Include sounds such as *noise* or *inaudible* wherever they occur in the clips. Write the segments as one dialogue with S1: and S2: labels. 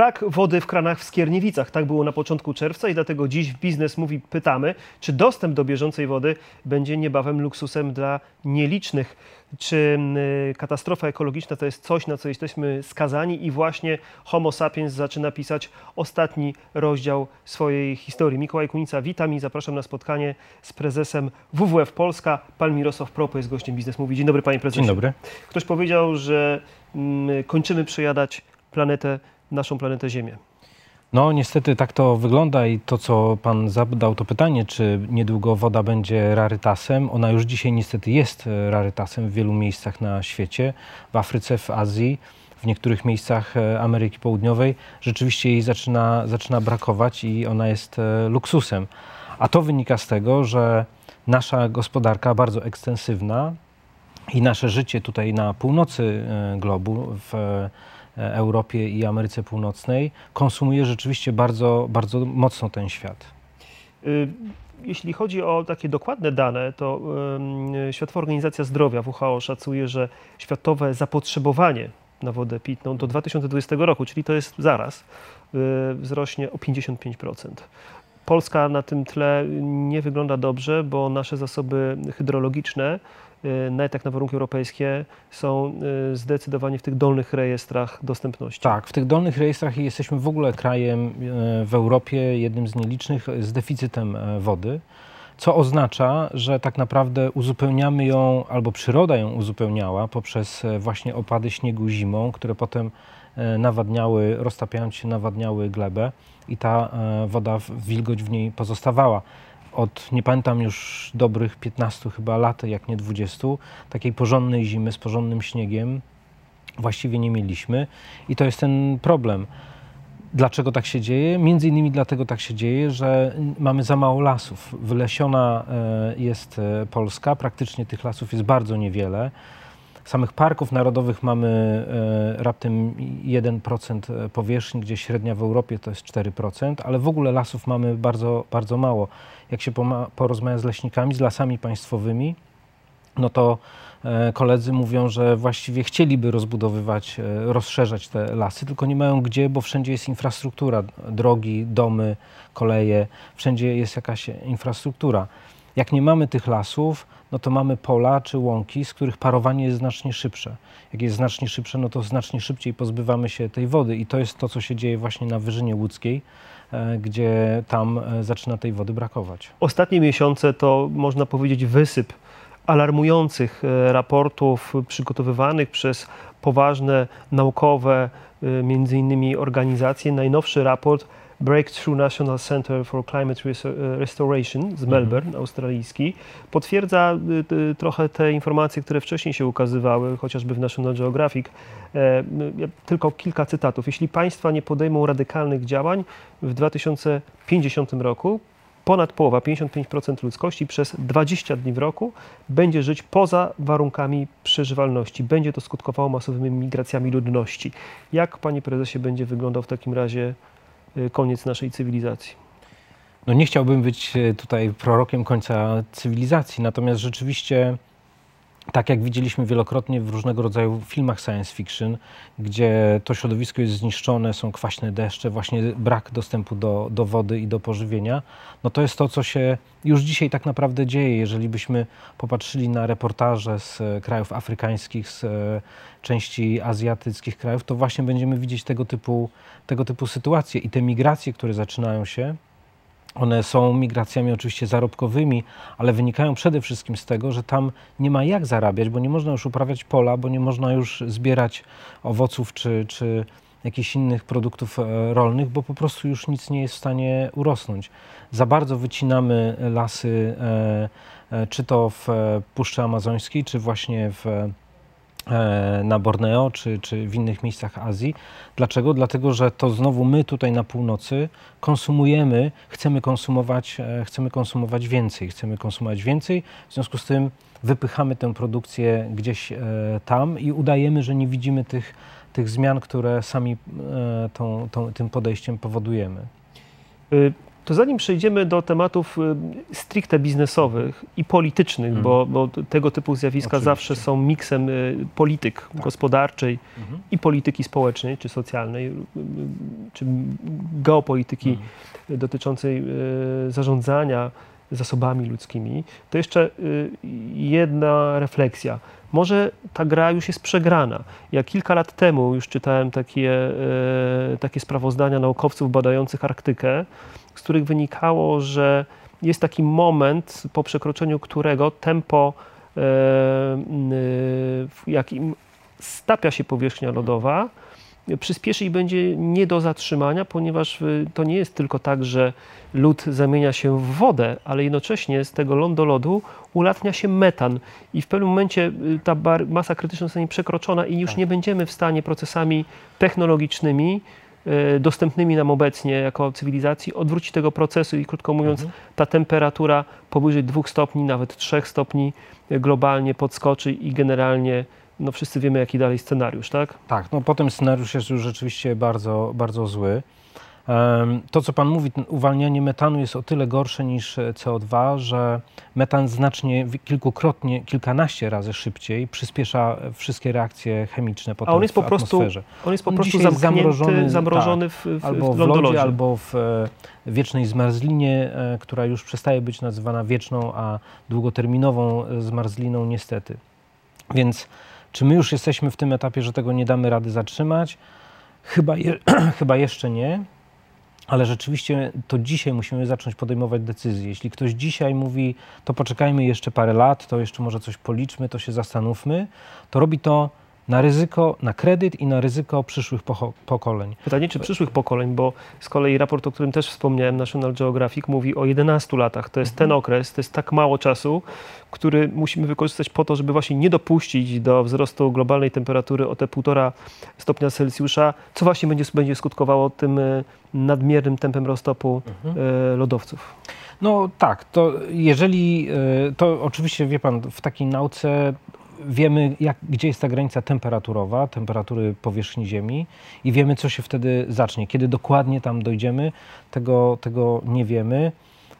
S1: Brak wody w kranach w Skierniewicach. Tak było na początku czerwca i dlatego dziś w Biznes Mówi pytamy, czy dostęp do bieżącej wody będzie niebawem luksusem dla nielicznych. Czy y, katastrofa ekologiczna to jest coś, na co jesteśmy skazani i właśnie Homo sapiens zaczyna pisać ostatni rozdział swojej historii. Mikołaj Kunica, witam i zapraszam na spotkanie z prezesem WWF Polska. Pan Mirosław Propo jest gościem Biznes Mówi. Dzień dobry panie prezesie.
S2: Dzień dobry.
S1: Ktoś powiedział, że mm, kończymy przejadać planetę, naszą planetę Ziemię.
S2: No niestety tak to wygląda i to, co pan zadał to pytanie, czy niedługo woda będzie rarytasem, ona już dzisiaj niestety jest e, rarytasem w wielu miejscach na świecie, w Afryce, w Azji, w niektórych miejscach e, Ameryki Południowej. Rzeczywiście jej zaczyna, zaczyna brakować i ona jest e, luksusem. A to wynika z tego, że nasza gospodarka bardzo ekstensywna i nasze życie tutaj na północy globu, w Europie i Ameryce Północnej, konsumuje rzeczywiście bardzo, bardzo mocno ten świat.
S1: Y, jeśli chodzi o takie dokładne dane, to Światowa Organizacja Zdrowia WHO szacuje, że światowe zapotrzebowanie na wodę pitną do 2020 roku, czyli to jest zaraz, y, wzrośnie o 55%. Polska na tym tle nie wygląda dobrze, bo nasze zasoby hydrologiczne nawet jak na warunki europejskie, są y, zdecydowanie w tych dolnych rejestrach dostępności.
S2: Tak, w tych dolnych rejestrach jesteśmy w ogóle krajem y, w Europie, jednym z nielicznych, z deficytem wody co oznacza, że tak naprawdę uzupełniamy ją, albo przyroda ją uzupełniała poprzez właśnie opady śniegu zimą, które potem nawadniały, roztapiając się, nawadniały glebę i ta woda, wilgoć w niej pozostawała od nie pamiętam już dobrych 15 chyba lat, jak nie 20, takiej porządnej zimy z porządnym śniegiem właściwie nie mieliśmy i to jest ten problem. Dlaczego tak się dzieje? Między innymi dlatego tak się dzieje, że mamy za mało lasów. Wylesiona e, jest e, Polska, praktycznie tych lasów jest bardzo niewiele. Samych parków narodowych mamy e, raptem 1% powierzchni, gdzie średnia w Europie to jest 4%, ale w ogóle lasów mamy bardzo, bardzo mało. Jak się porozmawia z leśnikami, z lasami państwowymi, no to e, koledzy mówią, że właściwie chcieliby rozbudowywać, e, rozszerzać te lasy, tylko nie mają gdzie, bo wszędzie jest infrastruktura, drogi, domy, koleje, wszędzie jest jakaś infrastruktura. Jak nie mamy tych lasów, no to mamy pola czy łąki, z których parowanie jest znacznie szybsze. Jak jest znacznie szybsze, no to znacznie szybciej pozbywamy się tej wody i to jest to, co się dzieje właśnie na Wyżynie Łódzkiej, e, gdzie tam e, zaczyna tej wody brakować.
S1: Ostatnie miesiące to można powiedzieć wysyp alarmujących e, raportów przygotowywanych przez poważne naukowe, między innymi organizacje. Najnowszy raport Breakthrough National Center for Climate e, Restoration z mhm. Melbourne, australijski, potwierdza y, trochę te informacje, które wcześniej się ukazywały, chociażby w National Geographic. E, tylko kilka cytatów. Jeśli państwa nie podejmą radykalnych działań, w 2050 roku ponad połowa, 55% ludzkości przez 20 dni w roku będzie żyć poza warunkami przeżywalności. Będzie to skutkowało masowymi migracjami ludności. Jak, panie prezesie, będzie wyglądał w takim razie koniec naszej cywilizacji.
S2: No nie chciałbym być y, tutaj prorokiem końca cywilizacji, natomiast rzeczywiście tak jak widzieliśmy wielokrotnie w różnego rodzaju filmach science fiction, gdzie to środowisko jest zniszczone, są kwaśne deszcze, właśnie brak dostępu do, do wody i do pożywienia, no to jest to, co się już dzisiaj tak naprawdę dzieje. Jeżeli byśmy popatrzyli na reportaże z krajów afrykańskich, z e, części azjatyckich krajów, to właśnie będziemy widzieć tego typu, tego typu sytuacje i te migracje, które zaczynają się, one są migracjami oczywiście zarobkowymi, ale wynikają przede wszystkim z tego, że tam nie ma jak zarabiać, bo nie można już uprawiać pola, bo nie można już zbierać owoców czy, czy jakichś innych produktów e, rolnych, bo po prostu już nic nie jest w stanie urosnąć. Za bardzo wycinamy lasy, e, e, czy to w Puszczy Amazońskiej, czy właśnie w na Borneo czy, czy w innych miejscach Azji. Dlaczego? Dlatego, że to znowu my tutaj na północy konsumujemy, chcemy konsumować, e, chcemy konsumować więcej, chcemy konsumować więcej, w związku z tym wypychamy tę produkcję gdzieś e, tam i udajemy, że nie widzimy tych, tych zmian, które sami tą, tą, tym podejściem powodujemy.
S1: To zanim przejdziemy do tematów y, stricte biznesowych i politycznych,
S2: Mhm.
S1: bo, bo tego typu zjawiska
S2: Oczywiście.
S1: zawsze są miksem y, polityk gospodarczej
S2: Mhm.
S1: i polityki społecznej czy socjalnej, y, czy geopolityki
S2: Mhm.
S1: dotyczącej zarządzania zasobami ludzkimi, to jeszcze y, jedna refleksja. Może ta gra już jest przegrana. Ja kilka lat temu już czytałem takie, y, takie sprawozdania naukowców badających Arktykę, z których wynikało, że jest taki moment, po przekroczeniu którego tempo, y, w jakim stapia się powierzchnia lodowa, przyspieszy i będzie nie do zatrzymania, ponieważ y, to nie jest tylko tak, że lód zamienia się w wodę, ale jednocześnie z tego lądolodu ulatnia się metan i w pewnym momencie y, ta masa krytyczna zostanie przekroczona i już
S2: Tak.
S1: nie będziemy w stanie procesami technologicznymi y, dostępnymi nam obecnie jako cywilizacji odwrócić tego procesu i krótko mówiąc
S2: Mhm.
S1: ta temperatura powyżej 2 stopni, nawet 3 stopni globalnie podskoczy i generalnie no wszyscy wiemy jaki dalej scenariusz, tak?
S2: Tak, no potem scenariusz jest już rzeczywiście bardzo, bardzo zły. To, co Pan mówi, uwalnianie metanu jest o tyle gorsze niż e, CO2, że metan znacznie, kilkukrotnie, kilkanaście razy szybciej przyspiesza e, wszystkie reakcje chemiczne potem
S1: A on jest po prostu. On jest po prostu
S2: jest zamrożony,
S1: zamrożony, w, w,
S2: Albo
S1: w
S2: lodzie, albo w e, wiecznej zmarzlinie, która już przestaje być nazywana wieczną, a długoterminową zmarzliną niestety. Więc czy my już jesteśmy w tym etapie, że tego nie damy rady zatrzymać? Chyba, je, *clears throat* chyba jeszcze nie, ale rzeczywiście to dzisiaj musimy zacząć podejmować decyzje. Jeśli ktoś dzisiaj mówi, to poczekajmy jeszcze parę lat, to jeszcze może coś policzmy, to się zastanówmy, to robi to na ryzyko, na kredyt i na ryzyko przyszłych pokoleń.
S1: Pytanie, czy przyszłych pokoleń, bo z kolei raport, o którym też wspomniałem, National Geographic, mówi o 11 latach. To jest ten okres, to jest tak mało czasu, który musimy wykorzystać po to, żeby właśnie nie dopuścić do wzrostu globalnej temperatury o te 1,5 stopnia Celsjusza, co właśnie będzie, będzie skutkowało tym e, nadmiernym tempem roztopu e, lodowców.
S2: No tak, to jeżeli, y, to oczywiście wie pan, w takiej nauce wiemy, jak, gdzie jest ta granica temperaturowa, temperatury powierzchni Ziemi i wiemy, co się wtedy zacznie. Kiedy dokładnie tam dojdziemy, tego, tego nie wiemy.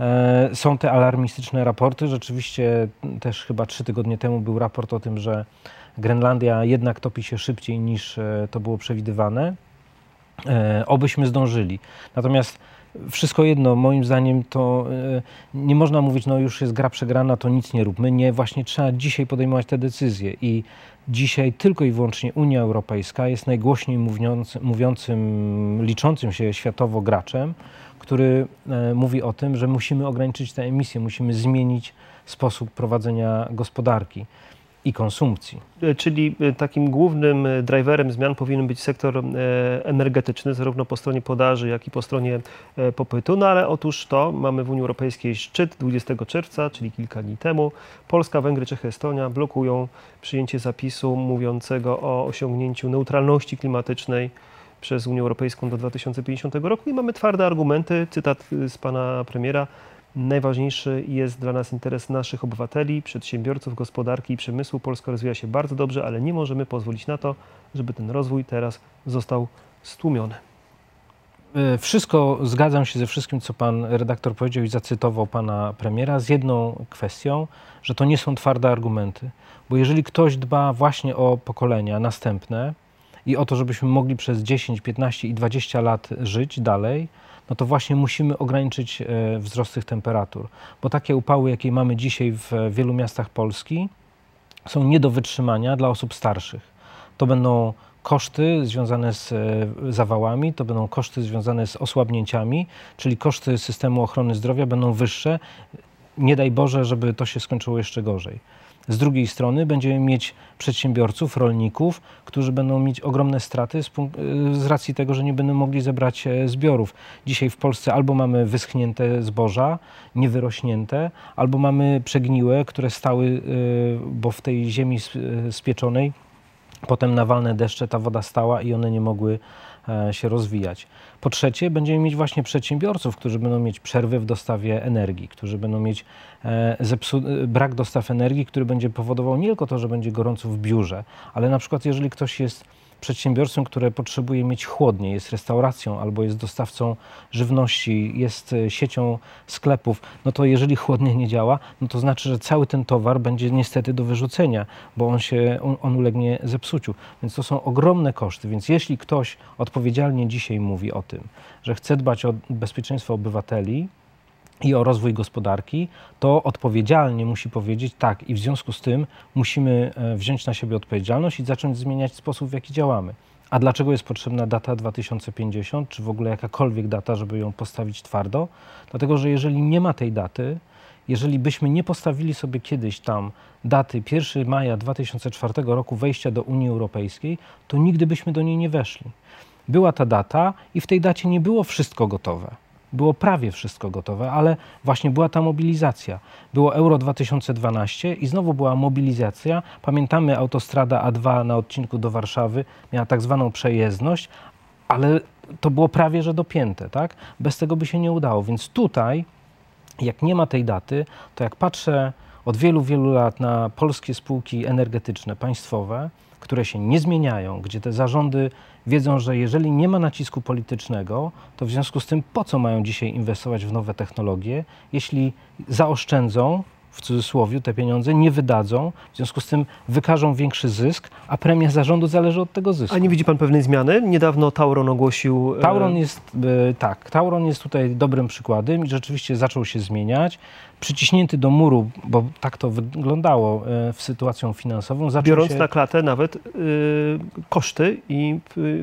S2: E, Są te alarmistyczne raporty. Rzeczywiście też chyba trzy tygodnie temu był raport o tym, że Grenlandia jednak topi się szybciej niż e, to było przewidywane. E, Obyśmy zdążyli. Natomiast wszystko jedno, moim zdaniem to e, nie można mówić, no już jest gra przegrana, to nic nie róbmy. Nie, właśnie trzeba dzisiaj podejmować te decyzje i dzisiaj tylko i wyłącznie Unia Europejska jest najgłośniej mówiący, mówiącym, liczącym się światowo graczem, który e, mówi o tym, że musimy ograniczyć te emisje, musimy zmienić sposób prowadzenia gospodarki i konsumpcji.
S1: E, Czyli e, takim głównym e, driverem zmian powinien być sektor energetyczny, zarówno po stronie podaży, jak i po stronie popytu. No ale otóż to, mamy w Unii Europejskiej szczyt 20 czerwca, czyli kilka dni temu. Polska, Węgry, Czechy, Estonia blokują przyjęcie zapisu mówiącego o osiągnięciu neutralności klimatycznej przez Unię Europejską do 2050 roku i mamy twarde argumenty, cytat z pana premiera. Najważniejszy jest dla nas interes naszych obywateli, przedsiębiorców, gospodarki i przemysłu. Polska rozwija się bardzo dobrze, ale nie możemy pozwolić na to, żeby ten rozwój teraz został stłumiony.
S2: E, Wszystko, zgadzam się ze wszystkim, co pan redaktor powiedział i zacytował pana premiera, z jedną kwestią, że to nie są twarde argumenty. Bo jeżeli ktoś dba właśnie o pokolenia następne i o to, żebyśmy mogli przez 10, 15 i 20 lat żyć dalej, no to właśnie musimy ograniczyć e, wzrost tych temperatur. Bo takie upały, jakie mamy dzisiaj w wielu miastach Polski, są nie do wytrzymania dla osób starszych. To będą koszty związane z e, zawałami, to będą koszty związane z osłabnięciami, czyli koszty systemu ochrony zdrowia będą wyższe. Nie daj Boże, żeby to się skończyło jeszcze gorzej. Z drugiej strony będziemy mieć przedsiębiorców, rolników, którzy będą mieć ogromne straty z, e, z racji tego, że nie będą mogli zebrać e, zbiorów. Dzisiaj w Polsce albo mamy wyschnięte zboża, niewyrośnięte, albo mamy przegniłe, które stały, e, bo w tej ziemi e, spieczonej Potem nawalne deszcze, ta woda stała i one nie mogły się rozwijać. Po trzecie, będziemy mieć właśnie przedsiębiorców, którzy będą mieć przerwy w dostawie energii, którzy będą mieć e, e, brak dostaw energii, który będzie powodował nie tylko to, że będzie gorąco w biurze, ale na przykład jeżeli ktoś jest przedsiębiorstwem, które potrzebuje mieć chłodnie, jest restauracją albo jest dostawcą żywności, jest e, siecią sklepów, no to jeżeli chłodnie nie działa, no to znaczy, że cały ten towar będzie niestety do wyrzucenia, bo on się, on, on ulegnie zepsuciu. Więc to są ogromne koszty. Więc jeśli ktoś odpowiedzialnie dzisiaj mówi o tym, że chce dbać o bezpieczeństwo obywateli, i o rozwój gospodarki, to odpowiedzialnie musi powiedzieć tak i w związku z tym musimy e, wziąć na siebie odpowiedzialność i zacząć zmieniać sposób, w jaki działamy. A dlaczego jest potrzebna data 2050, czy w ogóle jakakolwiek data, żeby ją postawić twardo? Dlatego, że jeżeli nie ma tej daty, jeżeli byśmy nie postawili sobie kiedyś tam daty 1 maja 2004 roku wejścia do Unii Europejskiej, to nigdy byśmy do niej nie weszli. Była ta data i w tej dacie nie było wszystko gotowe było prawie wszystko gotowe, ale właśnie była ta mobilizacja. Było Euro 2012 i znowu była mobilizacja. Pamiętamy autostrada A2 na odcinku do Warszawy, miała tak zwaną przejezdność, ale to było prawie że dopięte, tak? Bez tego by się nie udało. Więc tutaj, jak nie ma tej daty, to jak patrzę od wielu, wielu lat na polskie spółki energetyczne, państwowe, które się nie zmieniają, gdzie te zarządy wiedzą, że jeżeli nie ma nacisku politycznego, to w związku z tym po co mają dzisiaj inwestować w nowe technologie, jeśli zaoszczędzą w cudzysłowie te pieniądze nie wydadzą, w związku z tym wykażą większy zysk, a premia zarządu zależy od tego zysku.
S1: A nie widzi pan pewnej zmiany? Niedawno Tauron ogłosił...
S2: E, Tauron jest, e, tak, Tauron jest tutaj dobrym przykładem i rzeczywiście zaczął się zmieniać. Przyciśnięty do muru, bo tak to wyglądało e, w sytuacją finansową.
S1: Biorąc
S2: się...
S1: na klatę nawet koszty i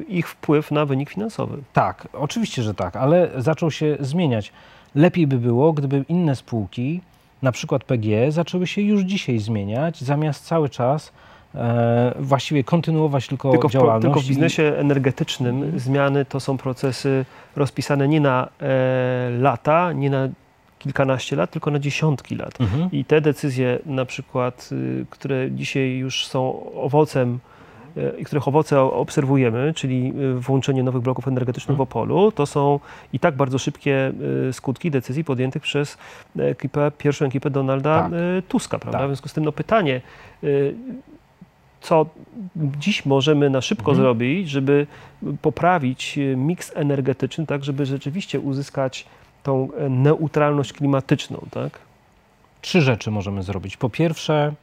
S1: ich wpływ na wynik finansowy.
S2: Tak, oczywiście, że tak, ale zaczął się zmieniać. Lepiej by było, gdyby inne spółki na przykład PGE, zaczęły się już dzisiaj zmieniać, zamiast cały czas e, właściwie kontynuować tylko,
S1: tylko w,
S2: działalność.
S1: Tylko w biznesie energetycznym zmiany to są procesy rozpisane nie na e, lata, nie na kilkanaście lat, tylko na dziesiątki lat. Mhm. I te decyzje na przykład, y, które dzisiaj już są owocem i których owoce obserwujemy, czyli y, włączenie nowych bloków energetycznych w Opolu, to są i tak bardzo szybkie y, skutki decyzji podjętych przez ekipę, pierwszą ekipę Donalda tak. Tuska, prawda? Tak. W związku z tym no pytanie, co dziś możemy na szybko mhm. zrobić, żeby poprawić miks energetyczny, tak, żeby rzeczywiście uzyskać tą neutralność klimatyczną, tak?
S2: Trzy rzeczy możemy zrobić. Po pierwsze,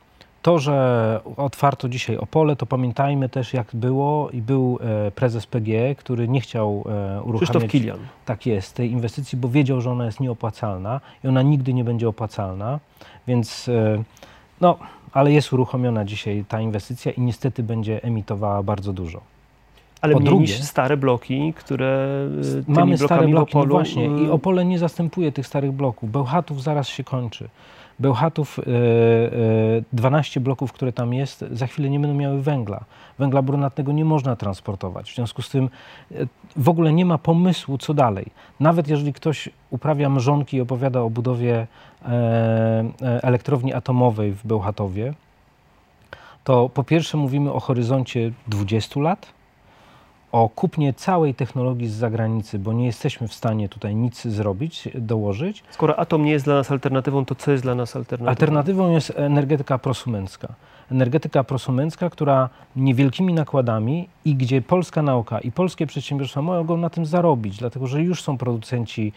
S2: to, że otwarto dzisiaj Opole, to pamiętajmy też jak było i był e, prezes PGE, który nie chciał e, uruchamiać
S1: Krzysztof Kilian.
S2: Tak jest, tej inwestycji, bo wiedział, że ona jest nieopłacalna i ona nigdy nie będzie opłacalna, więc e, no, ale jest uruchomiona dzisiaj ta inwestycja i niestety będzie emitowała bardzo dużo.
S1: Ale po drugie, stare bloki, które
S2: mamy stare bloki, no właśnie i Opole nie zastępuje tych starych bloków. Bełchatów zaraz się kończy. Bełchatów, 12 e, e, bloków, które tam jest, za chwilę nie będą miały węgla. Węgla brunatnego nie można transportować. W związku z tym e, w ogóle nie ma pomysłu, co dalej. Nawet jeżeli ktoś uprawia mrzonki i opowiada o budowie elektrowni atomowej w Bełchatowie, to po pierwsze mówimy o horyzoncie 20 lat, o kupnie całej technologii z zagranicy, bo nie jesteśmy w stanie tutaj nic zrobić, dołożyć.
S1: Skoro atom nie jest dla nas alternatywą, to co jest dla nas alternatywą?
S2: Alternatywą jest energetyka prosumencka. Energetyka prosumencka, która niewielkimi nakładami i gdzie polska nauka i polskie przedsiębiorstwa mogą na tym zarobić, dlatego że już są producenci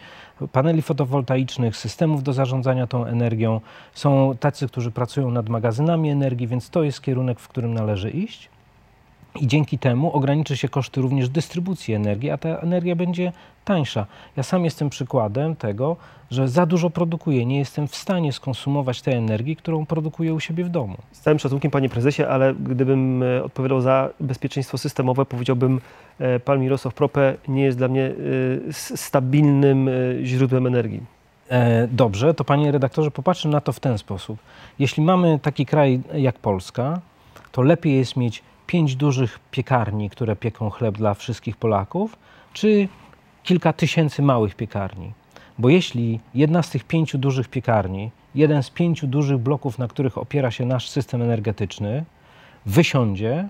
S2: paneli fotowoltaicznych, systemów do zarządzania tą energią, są tacy, którzy pracują nad magazynami energii, więc to jest kierunek, w którym należy iść. I dzięki temu ograniczy się koszty również dystrybucji energii, a ta energia będzie tańsza. Ja sam jestem przykładem tego, że za dużo produkuję. Nie jestem w stanie skonsumować tej energii, którą produkuję u siebie w domu.
S1: Z całym szacunkiem, panie prezesie, ale gdybym e, odpowiadał za bezpieczeństwo systemowe, powiedziałbym, e, pan Mirosław Prope nie jest dla mnie e, stabilnym źródłem energii.
S2: Dobrze, to panie redaktorze, popatrzmy na to w ten sposób. Jeśli mamy taki kraj jak Polska, to lepiej jest mieć pięć dużych piekarni, które pieką chleb dla wszystkich Polaków, czy kilka tysięcy małych piekarni. Bo jeśli jedna z tych pięciu dużych piekarni, jeden z pięciu dużych bloków, na których opiera się nasz system energetyczny, wysiądzie,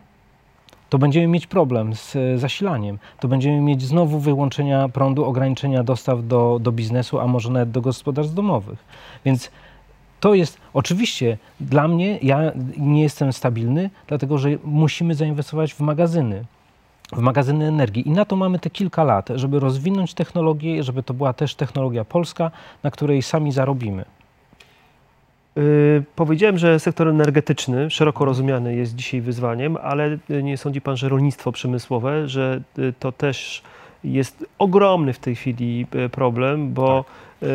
S2: to będziemy mieć problem z zasilaniem. To będziemy mieć znowu wyłączenia prądu, ograniczenia dostaw do, do biznesu, a może nawet do gospodarstw domowych. Więc to jest oczywiście dla mnie, ja nie jestem stabilny, dlatego że musimy zainwestować w magazyny. w magazyny energii. I na to mamy te kilka lat, żeby rozwinąć technologię, żeby to była też technologia polska, na której sami zarobimy.
S1: Yy, powiedziałem, że sektor energetyczny, szeroko rozumiany, jest dzisiaj wyzwaniem, ale nie sądzi Pan, że rolnictwo przemysłowe, że y, to też jest ogromny w tej chwili y, problem, bo tak. Y,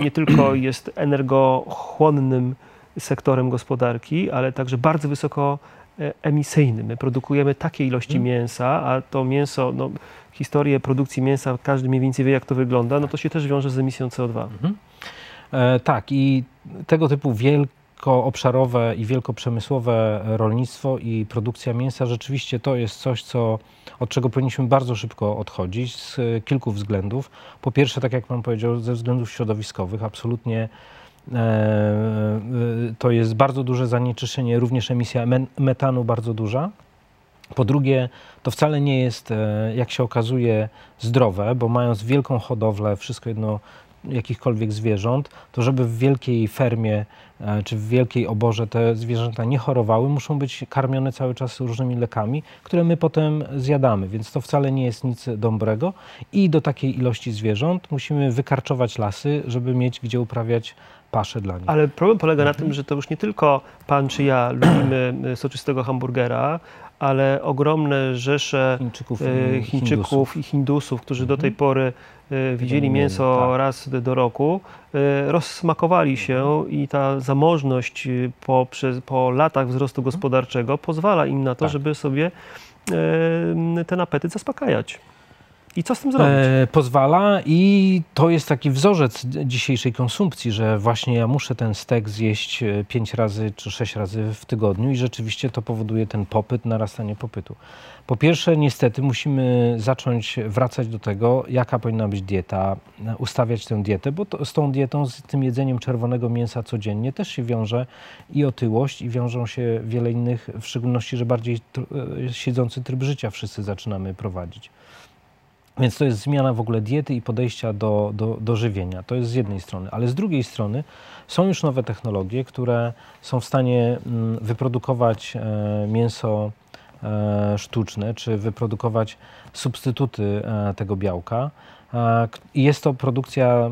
S1: nie tylko jest energochłonnym sektorem gospodarki, ale także bardzo wysoko e, emisyjny. My produkujemy takie ilości hmm. mięsa, a to mięso, no, historię produkcji mięsa, każdy mniej więcej wie, jak to wygląda, no to się też wiąże z emisją CO2. Hmm.
S2: E, tak, i tego typu wielkoobszarowe i wielkoprzemysłowe rolnictwo i produkcja mięsa rzeczywiście to jest coś, co, od czego powinniśmy bardzo szybko odchodzić z kilku względów. Po pierwsze, tak jak Pan powiedział, ze względów środowiskowych, absolutnie e, e, to jest bardzo duże zanieczyszczenie, również emisja metanu bardzo duża. Po drugie, to wcale nie jest, jak się okazuje, zdrowe, bo mając wielką hodowlę, wszystko jedno jakichkolwiek zwierząt, to żeby w wielkiej fermie e, czy w wielkiej oborze te zwierzęta nie chorowały, muszą być karmione cały czas różnymi lekami, które my potem zjadamy, więc to wcale nie jest nic dobrego i do takiej ilości zwierząt musimy wykarczować lasy, żeby mieć gdzie uprawiać pasze dla nich.
S1: Ale problem polega na tym, że to już nie tylko pan czy ja lubimy soczystego hamburgera, ale ogromne rzesze Chińczyków, e, Chińczyków i Hindusów, którzy do tej mhm. pory e, widzieli mięso tak. raz do roku, e, rozsmakowali się i ta zamożność po, przez, po latach wzrostu mhm. gospodarczego pozwala im na to, tak. żeby sobie ten apetyt zaspokajać. I co z tym zrobić? E,
S2: pozwala i to jest taki wzorzec dzisiejszej konsumpcji, że właśnie ja muszę ten stek zjeść e, pięć razy czy sześć razy w tygodniu i rzeczywiście to powoduje ten popyt, narastanie popytu. Po pierwsze, niestety musimy zacząć wracać do tego, jaka powinna być dieta, ustawiać tę dietę, bo to, z tą dietą, z tym jedzeniem czerwonego mięsa codziennie też się wiąże i otyłość, i wiążą się wiele innych, w szczególności, że bardziej e, siedzący tryb życia wszyscy zaczynamy prowadzić. Więc to jest zmiana w ogóle diety i podejścia do, do, do żywienia. To jest z jednej strony, ale z drugiej strony są już nowe technologie, które są w stanie mm, wyprodukować e, mięso e, sztuczne, czy wyprodukować substytuty e, tego białka. Jest to produkcja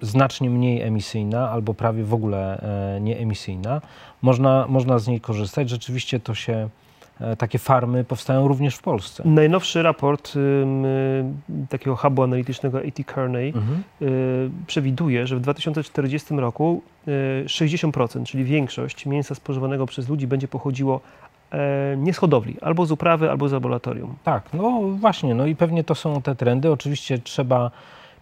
S2: znacznie mniej emisyjna albo prawie w ogóle nieemisyjna. Można, można z niej korzystać. Rzeczywiście to się takie farmy powstają również w Polsce.
S1: Najnowszy raport y, takiego hubu analitycznego A.T. Kearney mhm. y, przewiduje, że w 2040 roku y, 60%, czyli większość mięsa spożywanego przez ludzi będzie pochodziło e, nie z hodowli, albo z uprawy, albo z laboratorium.
S2: Tak, no właśnie, no i pewnie to są te trendy. Oczywiście trzeba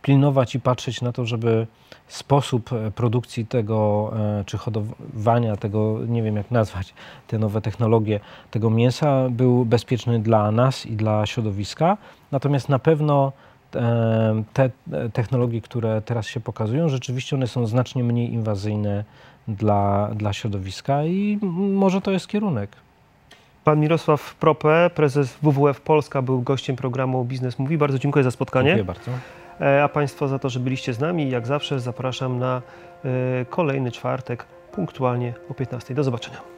S2: pilnować i patrzeć na to, żeby sposób e, produkcji tego, e, czy hodowania tego, nie wiem jak nazwać, te nowe technologie, tego mięsa był bezpieczny dla nas i dla środowiska. Natomiast na pewno e, te technologie, które teraz się pokazują, rzeczywiście one są znacznie mniej inwazyjne dla, dla środowiska i może to jest kierunek.
S1: Pan Mirosław Prope, prezes WWF Polska, był gościem programu Biznes Mówi. Bardzo dziękuję za spotkanie.
S2: Dziękuję bardzo.
S1: E, a Państwa za to, że byliście z nami. Jak zawsze zapraszam na e, kolejny czwartek punktualnie o 15. Do zobaczenia.